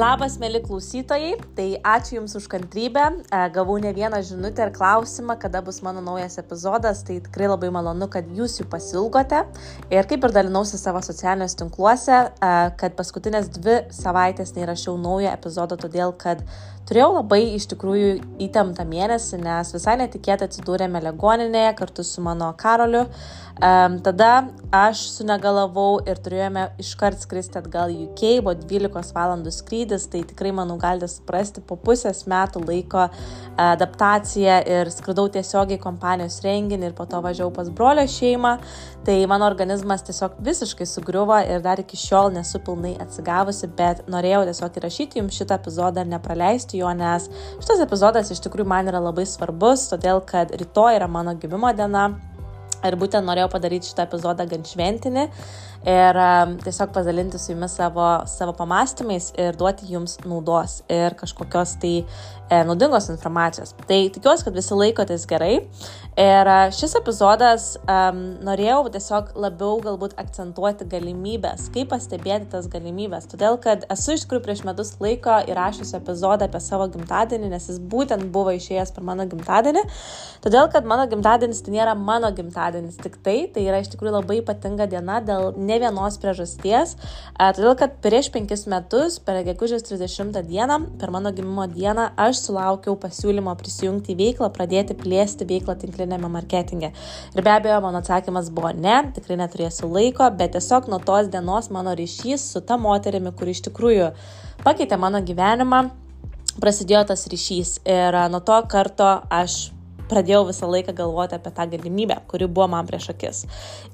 Labas, mėly klausytojai, tai ačiū Jums už kantrybę. E, gavau ne vieną žinutę ir klausimą, kada bus mano naujas epizodas, tai tikrai labai malonu, kad Jūs jų pasilgote. Ir kaip ir dalinausi savo socialiniuose tinkluose, e, kad paskutinės dvi savaitės neįrašiau naujo epizodo, todėl kad turėjau labai iš tikrųjų įtemptą mėnesį, nes visai netikėtai atsidūrėme ligoninėje kartu su mano karoliu. Um, tada aš sunegalavau ir turėjome iškart skristi atgal į UK, buvo 12 valandų skrydis, tai tikrai, manau, galite suprasti, po pusės metų laiko adaptaciją ir skridau tiesiogiai kompanijos renginį ir po to važiavau pas brolio šeimą, tai mano organizmas tiesiog visiškai sugriuvo ir dar iki šiol nesu pilnai atsigavusi, bet norėjau tiesiog įrašyti jums šitą epizodą ir nepraleisti jo, nes šitas epizodas iš tikrųjų man yra labai svarbus, todėl kad rytoj yra mano gimimo diena. Ir būtent norėjau padaryti šitą epizodą gan šventinį ir um, tiesiog pasidalinti su jumis savo, savo pamastymais ir duoti jums naudos ir kažkokios tai e, naudingos informacijos. Tai tikiuosi, kad visi laikotės gerai. Ir šis epizodas um, norėjau tiesiog labiau galbūt akcentuoti galimybės, kaip pastebėti tas galimybės. Todėl, kad esu iš tikrųjų prieš metus laiko įrašiusi epizodą apie savo gimtadienį, nes jis būtent buvo išėjęs per mano gimtadienį. Todėl, kad mano gimtadienis tai nėra mano gimtadienis, tik tai, tai yra iš tikrųjų labai ypatinga diena dėl ne vienos priežasties. Todėl, kad prieš penkis metus, per gegužės 30 dieną, per mano gimimo dieną, aš sulaukiau pasiūlymo prisijungti į veiklą, pradėti plėsti veiklą tinklinėme marketinge. Ir be abejo, mano atsakymas buvo ne, tikrai neturėsiu laiko, bet tiesiog nuo tos dienos mano ryšys su ta moterimi, kuri iš tikrųjų pakeitė mano gyvenimą, prasidėjo tas ryšys. Ir nuo to karto aš pradėjau visą laiką galvoti apie tą galimybę, kuri buvo man prieš akis.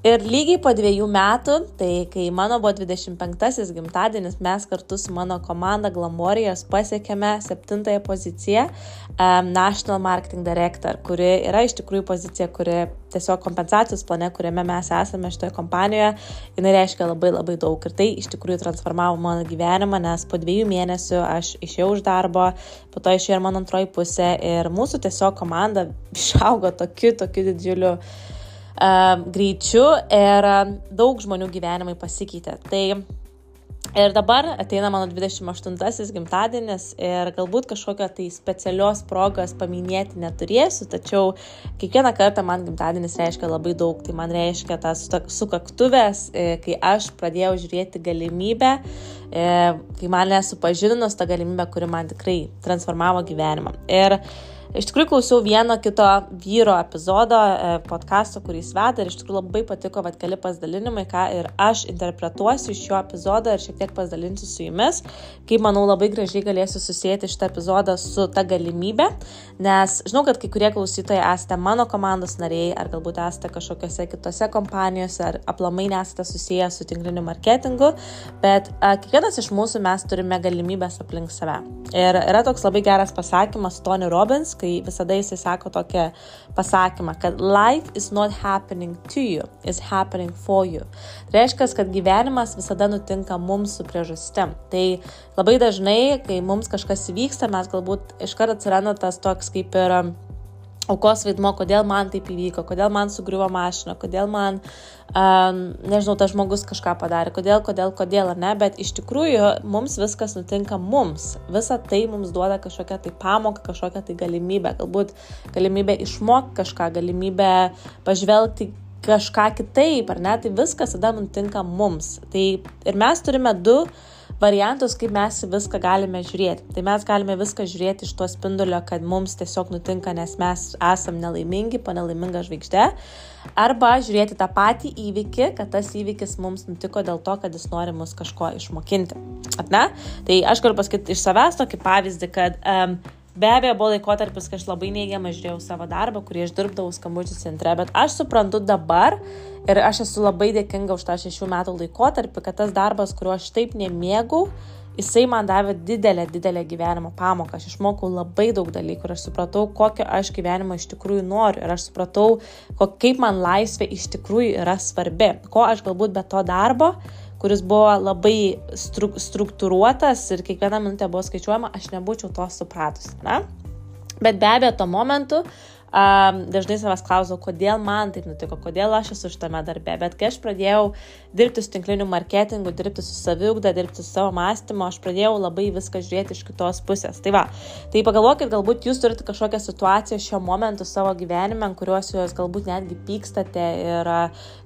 Ir lygiai po dviejų metų, tai kai mano buvo 25-asis gimtadienis, mes kartu su mano komanda Glamorijos pasiekėme septintąją poziciją um, National Marketing Director, kuri yra iš tikrųjų pozicija, kuri tiesiog kompensacijos plane, kuriame mes esame šitoje kompanijoje, jinai reiškia labai labai daug. Ir tai iš tikrųjų transformavo mano gyvenimą, nes po dviejų mėnesių aš išėjau iš darbo, po to išėjo ir mano antroji pusė ir mūsų tiesiog komanda išaugo tokiu, tokiu didžiuliu uh, greičiu ir uh, daug žmonių gyvenimai pasikeitė. Tai Ir dabar ateina mano 28-asis gimtadienis ir galbūt kažkokio tai specialios progos paminėti neturėsiu, tačiau kiekvieną kartą man gimtadienis reiškia labai daug. Tai man reiškia tas sukaktuvės, e, kai aš pradėjau žiūrėti galimybę, e, kai mane supažinus tą galimybę, kuri man tikrai transformavo gyvenimą. Ir Iš tikrųjų klausiau vieno kito vyro epizodo, e, podkasto, kurį jis veda ir iš tikrųjų labai patiko vat keli pasidalinimai, ką ir aš interpretuosiu iš šio epizodo ir šiek tiek pasidalinsiu su jumis, kaip manau labai gražiai galėsiu susijęti šitą epizodą su ta galimybė, nes žinau, kad kai kurie klausytojai esate mano komandos nariai ar galbūt esate kažkokiose kitose kompanijose ar aplamai nesate susiję su tinkliniu marketingu, bet a, kiekvienas iš mūsų mes turime galimybės aplink save. Ir yra toks labai geras pasakymas Tony Robbins, kai visada jisai sako tokią pasakymą, kad life is not happening to you, is happening for you. Tai reiškia, kad gyvenimas visada nutinka mums su priežastim. Tai labai dažnai, kai mums kažkas įvyksta, mes galbūt iškart atsiranda tas toks kaip ir aukos vaidmo, kodėl man taip įvyko, kodėl man sugriuvo mašina, kodėl man, um, nežinau, tas žmogus kažką padarė, kodėl, kodėl, kodėl, ar ne, bet iš tikrųjų mums viskas nutinka mums. Visa tai mums duoda kažkokią tai pamoką, kažkokią tai galimybę, galbūt galimybę išmokti kažką, galimybę pažvelgti kažką kitaip, ar ne, tai viskas tada nutinka mums. Tai ir mes turime du variantus, kaip mes viską galime žiūrėti. Tai mes galime viską žiūrėti iš to spindulio, kad mums tiesiog nutinka, nes mes esam nelaimingi, po nelaiminga žvaigždė. Arba žiūrėti tą patį įvykį, kad tas įvykis mums nutiko dėl to, kad jis nori mus kažko išmokinti. Ar ne? Tai aš galiu pasakyti iš savęs tokį pavyzdį, kad um, Be abejo, buvo laikotarpis, kai aš labai neigiamai žiūrėjau savo darbą, kurį aš dirbdavau skambučių centre, bet aš suprantu dabar ir aš esu labai dėkinga už tą šešių metų laikotarpį, kad tas darbas, kuriuo aš taip nemėgau, jisai man davė didelę, didelę gyvenimo pamoką. Aš išmokau labai daug dalykų ir aš supratau, kokio aš gyvenimo iš tikrųjų noriu. Ir aš supratau, kaip man laisvė iš tikrųjų yra svarbi. Ko aš galbūt be to darbo kuris buvo labai stru struktūruotas ir kiekviena minutė buvo skaičiuojama, aš nebūčiau to supratus. Na? Bet be abejo, tuo momentu um, dažnai savęs klausau, kodėl man taip nutiko, kodėl aš esu šitame darbe. Bet kai aš pradėjau dirbti su tinkliniu marketingu, dirbti su saviugda, dirbti su savo mąstymu, aš pradėjau labai viską žiūrėti iš kitos pusės. Tai va, tai pagalvokit, galbūt jūs turite kažkokią situaciją šiuo momentu savo gyvenime, kuriuos jūs galbūt netgi pykstate ir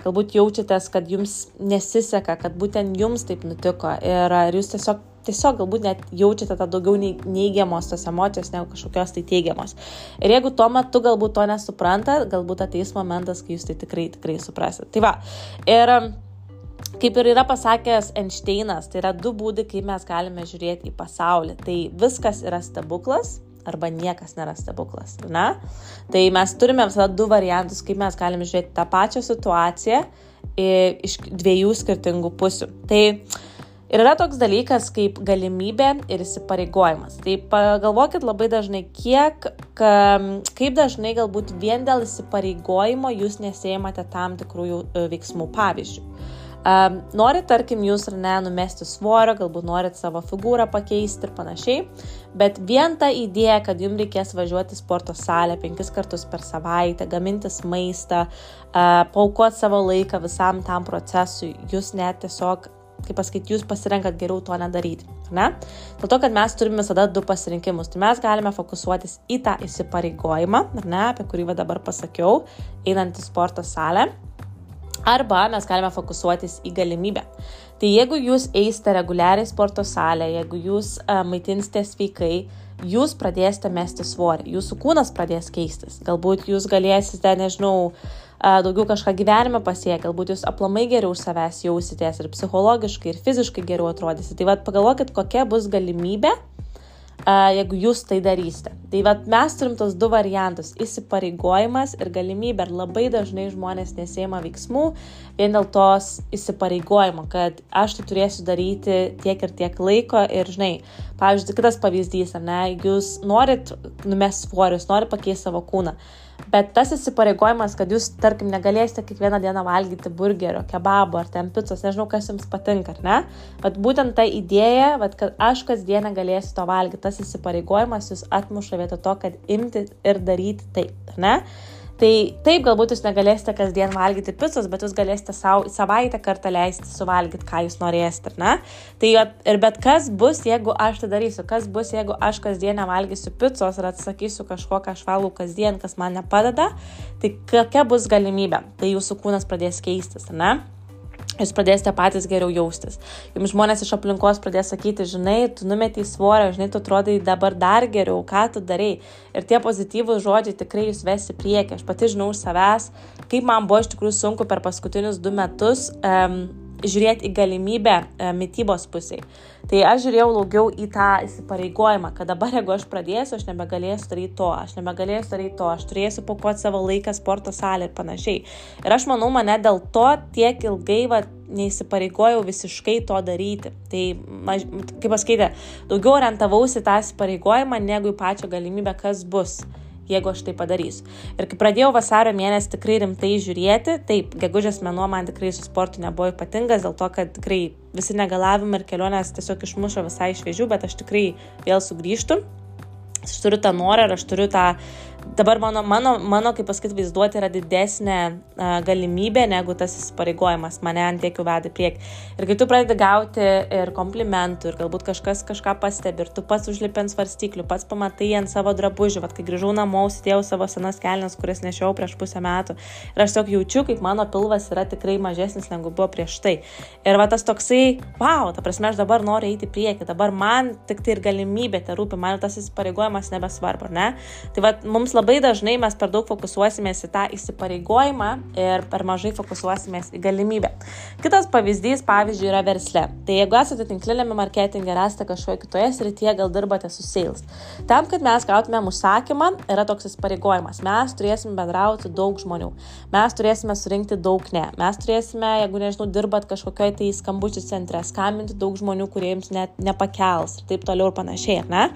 galbūt jaučiatės, kad jums nesiseka, kad būtent jums taip nutiko ir jūs tiesiog tiesiog galbūt net jaučiate tą daugiau neigiamos tos emocijos negu kažkokios tai teigiamos. Ir jeigu tuo metu galbūt to nesupranta, galbūt ateis momentas, kai jūs tai tikrai, tikrai suprasit. Tai va. Ir um, Kaip ir yra pasakęs Einšteinas, tai yra du būdai, kaip mes galime žiūrėti į pasaulį. Tai viskas yra stebuklas arba niekas nėra stebuklas. Na? Tai mes turime visada du variantus, kaip mes galime žiūrėti tą pačią situaciją iš dviejų skirtingų pusių. Tai uh, Ir yra toks dalykas kaip galimybė ir įsipareigojimas. Tai pagalvokit labai dažnai, kiek, ka, kaip dažnai galbūt vien dėl įsipareigojimo jūs nesėjimate tam tikrų e, veiksmų. Pavyzdžiui, um, norit, tarkim, jūs ar ne numesti svorio, galbūt norit savo figūrą pakeisti ir panašiai, bet vien ta idėja, kad jums reikės važiuoti sporto salę penkis kartus per savaitę, gamintis maistą, uh, paukoti savo laiką visam tam procesui, jūs net tiesiog kaip pasakyti, jūs pasirenkat geriau to nedaryti. Ne? Dėl to, kad mes turime visada du pasirinkimus. Tai mes galime fokusuotis į tą įsipareigojimą, ne, apie kurį dabar pasakiau, einant į sporto salę. Arba mes galime fokusuotis į galimybę. Tai jeigu jūs eisite reguliariai sporto salę, jeigu jūs uh, maitinsite sveikai, jūs pradėsite mesti svorį, jūsų kūnas pradės keistis. Galbūt jūs galėsite, nežinau, uh, daugiau kažką gyvenime pasiekę, galbūt jūs aplamai geriau už savęs jausitės ir psichologiškai, ir fiziškai geriau atrodysite. Tai vad pagalvokit, kokia bus galimybė, jeigu jūs tai darysite. Tai vad mes turim tos du variantus - įsipareigojimas ir galimybė. Ir labai dažnai žmonės nesėima veiksmų vien dėl tos įsipareigojimo, kad aš tai turėsiu daryti tiek ir tiek laiko. Ir žinai, pavyzdžiui, kitas pavyzdys, ar ne, jūs norit numesti svorius, norit pakeisti savo kūną Bet tas įsipareigojimas, kad jūs, tarkim, negalėsite kiekvieną dieną valgyti burgerio, kebabo ar ten picos, nežinau, kas jums patinka, ar ne? Bet būtent ta idėja, vat, kad aš kasdieną galėsiu to valgyti, tas įsipareigojimas jūs atmuša vietoj to, kad imti ir daryti taip, ar ne? Tai taip, galbūt jūs negalėsite kasdien valgyti picos, bet jūs galėsite savo savaitę kartą leisti suvalgyti, ką jūs norėsite, ne? Tai ir bet kas bus, jeigu aš tai darysiu, kas bus, jeigu aš kasdien nevalgysiu picos ir atsakysiu kažko, ką aš valgau kasdien, kas man nepadeda, tai kokia bus galimybė, tai jūsų kūnas pradės keistis, ne? Jūs pradėsite patys geriau jaustis. Jums žmonės iš aplinkos pradės sakyti, žinai, tu numetei svorio, žinai, tu atrodai dabar dar geriau, ką tu darai. Ir tie pozityvūs žodžiai tikrai jūs vesi priekį. Aš pati žinau už savęs, kaip man buvo iš tikrųjų sunku per paskutinius du metus. Um, žiūrėti į galimybę e, mytybos pusiai. Tai aš žiūrėjau daugiau į tą įsipareigojimą, kad dabar jeigu aš pradėsiu, aš nebegalėsiu daryti to, aš nebegalėsiu daryti to, aš turėsiu paukoti savo laiką sporto salė ir panašiai. Ir aš manau, mane dėl to tiek ilgai va, neįsipareigojau visiškai to daryti. Tai, maž, kaip pasakyti, daugiau orientavausi tą įsipareigojimą negu į pačią galimybę, kas bus jeigu aš tai padarysiu. Ir kai pradėjau vasario mėnesį tikrai rimtai žiūrėti, taip, gegužės mėnuo man tikrai su sportu nebuvo ypatingas, dėl to, kad tikrai visi negalavimai ir kelionės tiesiog išmušo visai iš vėžių, bet aš tikrai vėl sugrįžtu. Aš turiu tą norą ir aš turiu tą dabar mano, mano, mano kaip pasakyti, vaizduoti yra didesnė uh, galimybė negu tas įsipareigojimas mane ant tiek jau veda prieki. Ir kai tu pradedi gauti ir komplimentų, ir galbūt kažkas kažką pastebi, ir tu pats užlipi ant svarstyklių, pats pamatai ant savo drabužių, vad kai grįžau namo, užsidėjau savo senas kelnes, kurias nešiau prieš pusę metų. Ir aš tiesiog jaučiu, kaip mano pilvas yra tikrai mažesnis negu buvo prieš tai. Ir va tas toksai, wow, ta prasme, aš dabar noriu eiti į priekį, dabar man tik tai ir galimybė tai rūpi, man tas įsipareigojimas nebesvarbu, ne? Tai va mums labai dažnai mes per daug fokusuosimės į tą įsipareigojimą ir per mažai fokusuosimės į galimybę. Kitas pavyzdys, pavyzdžiui, yra versle. Tai jeigu esate tinklinėme marketinge, esate kažkoje kitoje srityje, gal dirbate su sales. Tam, kad mes gautumėm užsakymą, yra toks įsipareigojimas. Mes turėsime bendrauti daug žmonių. Mes turėsime surinkti daug ne. Mes turėsime, jeigu nežinau, dirbat kažkokioje tai skambučių centre, skambinti daug žmonių, kurie jums net nepakels ir taip toliau ir panašiai, ne?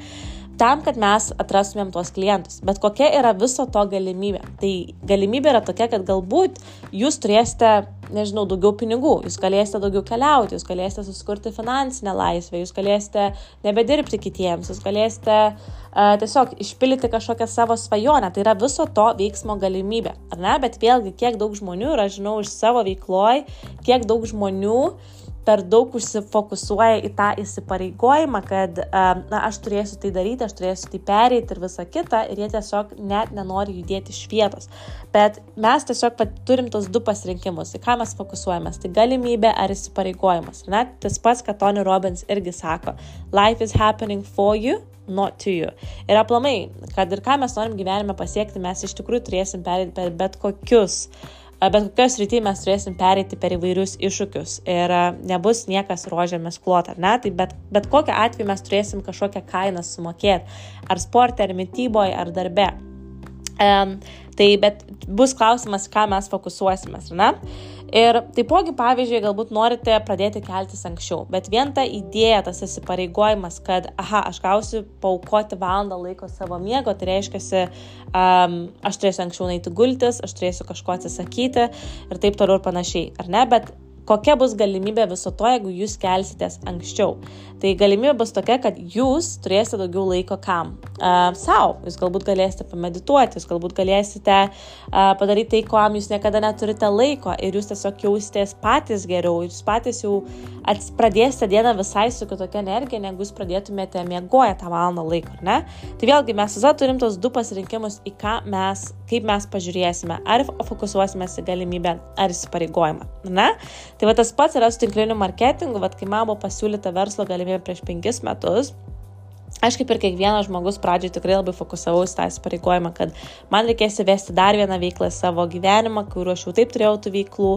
Tam, kad mes atrastumėm tuos klientus. Bet kokia yra viso to galimybė? Tai galimybė yra tokia, kad galbūt jūs turėsite, nežinau, daugiau pinigų, jūs galėsite daugiau keliauti, jūs galėsite susikurti finansinę laisvę, jūs galėsite nebedirbti kitiems, jūs galėsite uh, tiesiog išpildyti kažkokią savo svajonę. Tai yra viso to veiksmo galimybė, ar ne? Bet vėlgi, kiek daug žmonių, ir aš žinau iš savo veikloj, kiek daug žmonių uh, per daug užsifokusuoja į tą įsipareigojimą, kad na, aš turėsiu tai daryti, aš turėsiu tai pereiti ir visa kita, ir jie tiesiog net nenori judėti iš vietos. Bet mes tiesiog turim tos du pasirinkimus, į ką mes fokusuojamės, tai galimybė ar įsipareigojimas. Na, tas pats, ką Tony Robbins irgi sako, life is happening for you, not to you. Ir aplamai, kad ir ką mes norim gyvenime pasiekti, mes iš tikrųjų turėsim perėti per bet kokius uh, bet kokioje srityje mes turėsim pereiti per įvairius iššūkius ir nebus niekas rožėmis klot, ar ne? Tai bet, bet kokiu atveju mes turėsim kažkokią kainą sumokėti, ar sporte, ar mytyboje, ar darbe. Um, tai bet bus klausimas, ką mes fokusuosimės, ar ne? Ir taipogi, pavyzdžiui, galbūt norite pradėti keltis anksčiau, bet vien ta idėja, tas įsipareigojimas, kad, aha, aš gausiu paukoti valandą laiko savo miego, tai reiškia, um, aš turėsiu anksčiau naiti gultis, aš turėsiu kažko atsisakyti ir taip toliau ir panašiai, ar ne? Bet kokia bus galimybė viso to, jeigu jūs kelsitės anksčiau. Tai galimybė bus tokia, kad jūs turėsite daugiau laiko kam? Uh, Sau. Jūs galbūt galėsite pamedituoti, jūs galbūt galėsite uh, padaryti tai, ko jūs niekada neturite laiko ir jūs tiesiog jausitės patys geriau, jūs patys jau pradėsite dieną visai su kitokia energija, negu jūs pradėtumėte miegoję tą valandą laiko, ar ne? Tai vėlgi mes visada turim tos du pasirinkimus, į ką mes, kaip mes pažiūrėsime, ar fokusuosime į galimybę, ar įsipareigojimą, ne? Tai va tas pats yra su tinkliniu marketingu, va kai man buvo pasiūlyta verslo galimybė prieš penkis metus, Aš kaip ir kiekvienas žmogus pradžioje tikrai labai fokusavausi tą įsipareigojimą, kad man reikės įvesti dar vieną veiklą į savo gyvenimą, kuriuo aš jau taip turėjau tų veiklų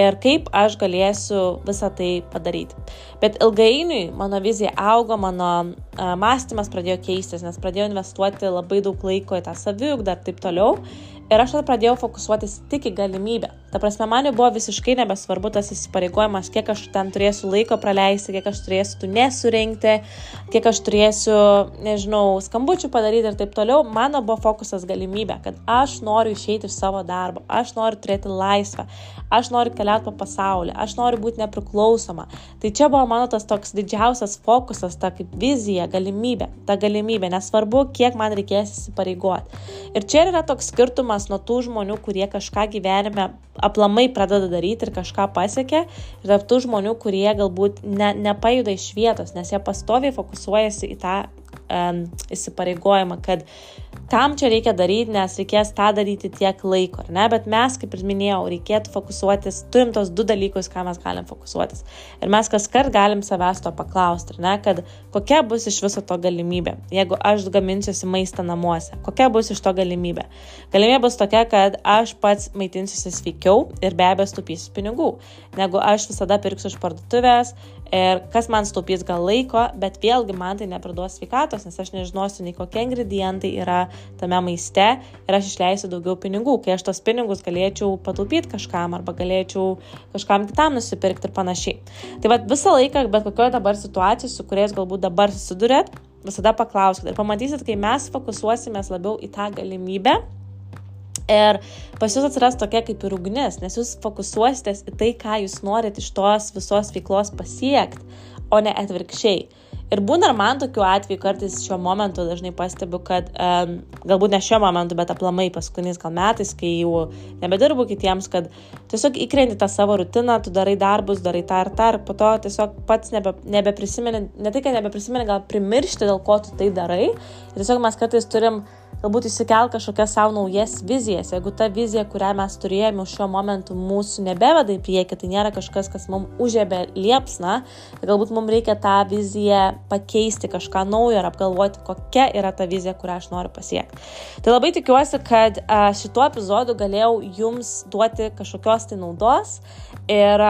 ir kaip aš galėsiu visą tai padaryti. Bet ilgainiui mano vizija augo, mano uh, mąstymas pradėjo keistis, nes pradėjau investuoti labai daug laiko į tą saviugdą ir taip toliau. Ir aš tada pradėjau fokusuotis tik į galimybę. Ta prasme, man jau buvo visiškai nebesvarbu tas įsipareigojimas, kiek aš ten turėsiu laiko praleisti, kiek aš turėsiu tų nesurinkti, kiek aš turėsiu, nežinau, skambučių padaryti ir taip toliau. Mano buvo fokusas galimybė, kad aš noriu išeiti iš savo darbo, aš noriu turėti laisvę, aš noriu keliauti po pasaulį, aš noriu būti nepriklausoma. Tai čia buvo mano tas toks didžiausias fokusas, ta kaip vizija, galimybė, ta galimybė, nesvarbu, kiek man reikės įsipareigoti. Ir čia yra toks skirtumas nuo tų žmonių, kurie kažką gyvenime aplamai pradeda daryti ir kažką pasiekia, ir tarp tų žmonių, kurie galbūt ne, nepajuda iš vietos, nes jie pastoviai fokusuojasi į tą um, įsipareigojimą, kad kam čia reikia daryti, nes reikės tą daryti tiek laiko, ar ne? Bet mes, kaip ir minėjau, reikėtų fokusuotis, turim tos du dalykus, ką mes galim fokusuotis. Ir mes kas kart galim savęs to paklausti, ar ne? Kad kokia bus iš viso to galimybė, jeigu aš gaminsiuosi maistą namuose, kokia bus iš to galimybė. Galimybė bus tokia, kad aš pats maitinsiuosi sveikiau ir be abejo stupysiu pinigų, negu aš visada pirksiu iš parduotuvės, Ir kas man staupys gal laiko, bet vėlgi man tai nepriduos sveikatos, nes aš nežinosiu nei kokie ingredientai yra tame maiste ir aš išleisiu daugiau pinigų, kai aš tos pinigus galėčiau pataupyti kažkam arba galėčiau kažkam kitam nusipirkti ir panašiai. Tai vad visą laiką, bet kokioje dabar situacijoje, su kuriais galbūt dabar susidurėt, visada paklauskite ir pamatysit, kai mes fokusuosimės labiau į tą galimybę, Ir pas jūs atsiras tokia kaip ir ugnis, nes jūs fokusuositės į tai, ką jūs norite iš tos visos veiklos pasiekti, o ne atvirkščiai. Ir būna ir man tokių atvejų kartais šiuo momentu dažnai pastebiu, kad um, galbūt ne šiuo momentu, bet aplamai paskutiniais gal metais, kai jau nebedirbu kitiems, kad tiesiog įkrenti tą savo rutiną, tu darai darbus, darai tą ir tą ir po to tiesiog pats nebe, nebeprisimeni, ne tai, kad nebeprisimeni, gal primiršti, dėl ko tu tai darai. Ir tiesiog mes kartais turim galbūt įsikel kažkokias savo naujas vizijas. Jeigu ta vizija, kurią mes turėjome šiuo momentu mūsų nebeveda į priekį, tai nėra kažkas, kas mums užėbė liepsną, tai galbūt mums reikia tą viziją pakeisti, kažką naujo ir apgalvoti, kokia yra ta vizija, kurią aš noriu pasiekti. Tai labai tikiuosi, kad šituo epizodu galėjau jums duoti kažkokios tai naudos ir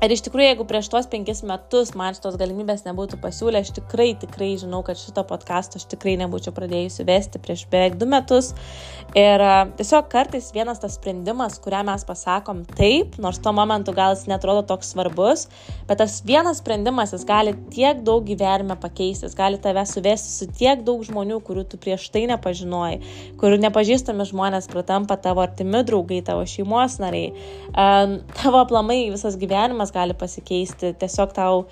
Ir iš tikrųjų, jeigu prieš tuos penkis metus man šitos galimybės nebūtų pasiūlę, aš tikrai, tikrai žinau, kad šito podkasto aš tikrai nebūčiau pradėjusi vesti prieš beveik du metus. Ir uh, tiesiog kartais vienas tas sprendimas, kurią mes pasakom taip, nors tuo momentu gal jis netrodo toks svarbus, bet tas vienas sprendimas jis gali tiek daug gyvenime pakeisti, jis gali tave suvesti su tiek daug žmonių, kurių tu prieš tai nepažinojai, kurių nepažįstami žmonės pratampa tavo artimi draugai, tavo šeimos nariai, um, tavo aplamai visas gyvenimas gyvenimas gali pasikeisti, tiesiog tau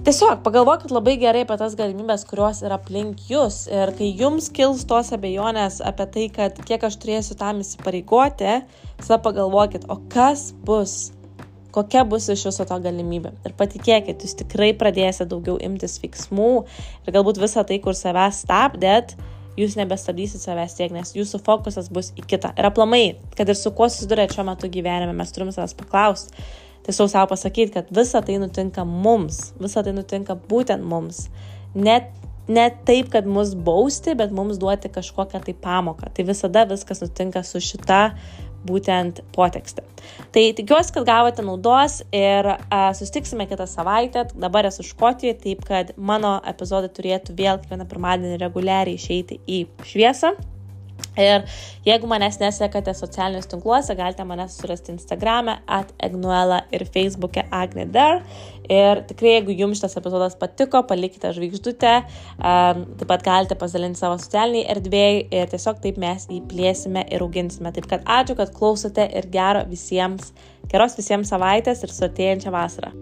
Tiesiog pagalvokit labai gerai apie tas galimybės, kurios yra aplink jūs. Ir kai jums kils tos abejonės apie tai, kad kiek aš turėsiu tam įsipareigoti, tada pagalvokit, o kas bus, kokia bus iš viso to galimybė. Ir patikėkit, jūs tikrai pradėsite daugiau imtis veiksmų ir galbūt visą tai, kur savęs stabdėt, jūs nebestabdysit savęs tiek, nes jūsų fokusas bus į kitą. Ir aplamai, kad ir su kuo susidurėt šiuo metu gyvenime, mes turim savęs paklausti tiesiog savo pasakyti, kad visa tai nutinka mums, visa tai nutinka būtent mums. Net, net taip, kad mus bausti, bet mums duoti kažkokią tai pamoką. Tai visada viskas nutinka su šita būtent potekstė. Tai tikiuosi, kad gavote naudos ir a, sustiksime kitą savaitę. Dabar esu Škotijoje, taip kad mano epizodai turėtų vėl kiekvieną pirmadienį reguliariai išeiti į šviesą. Ir jeigu manęs nesekate socialiniuose tinkluose, galite manęs surasti Instagram'e, at Egnuela ir Facebook'e Agneder. Ir tikrai, jeigu jums šitas epizodas patiko, palikite žvaigždutę, um, taip pat galite pasidalinti savo socialiniai erdvėjai ir tiesiog taip mes jį plėsime ir auginsime. Taip kad ačiū, kad klausote ir gero visiems, geros visiems savaitės ir su atėjančia vasara.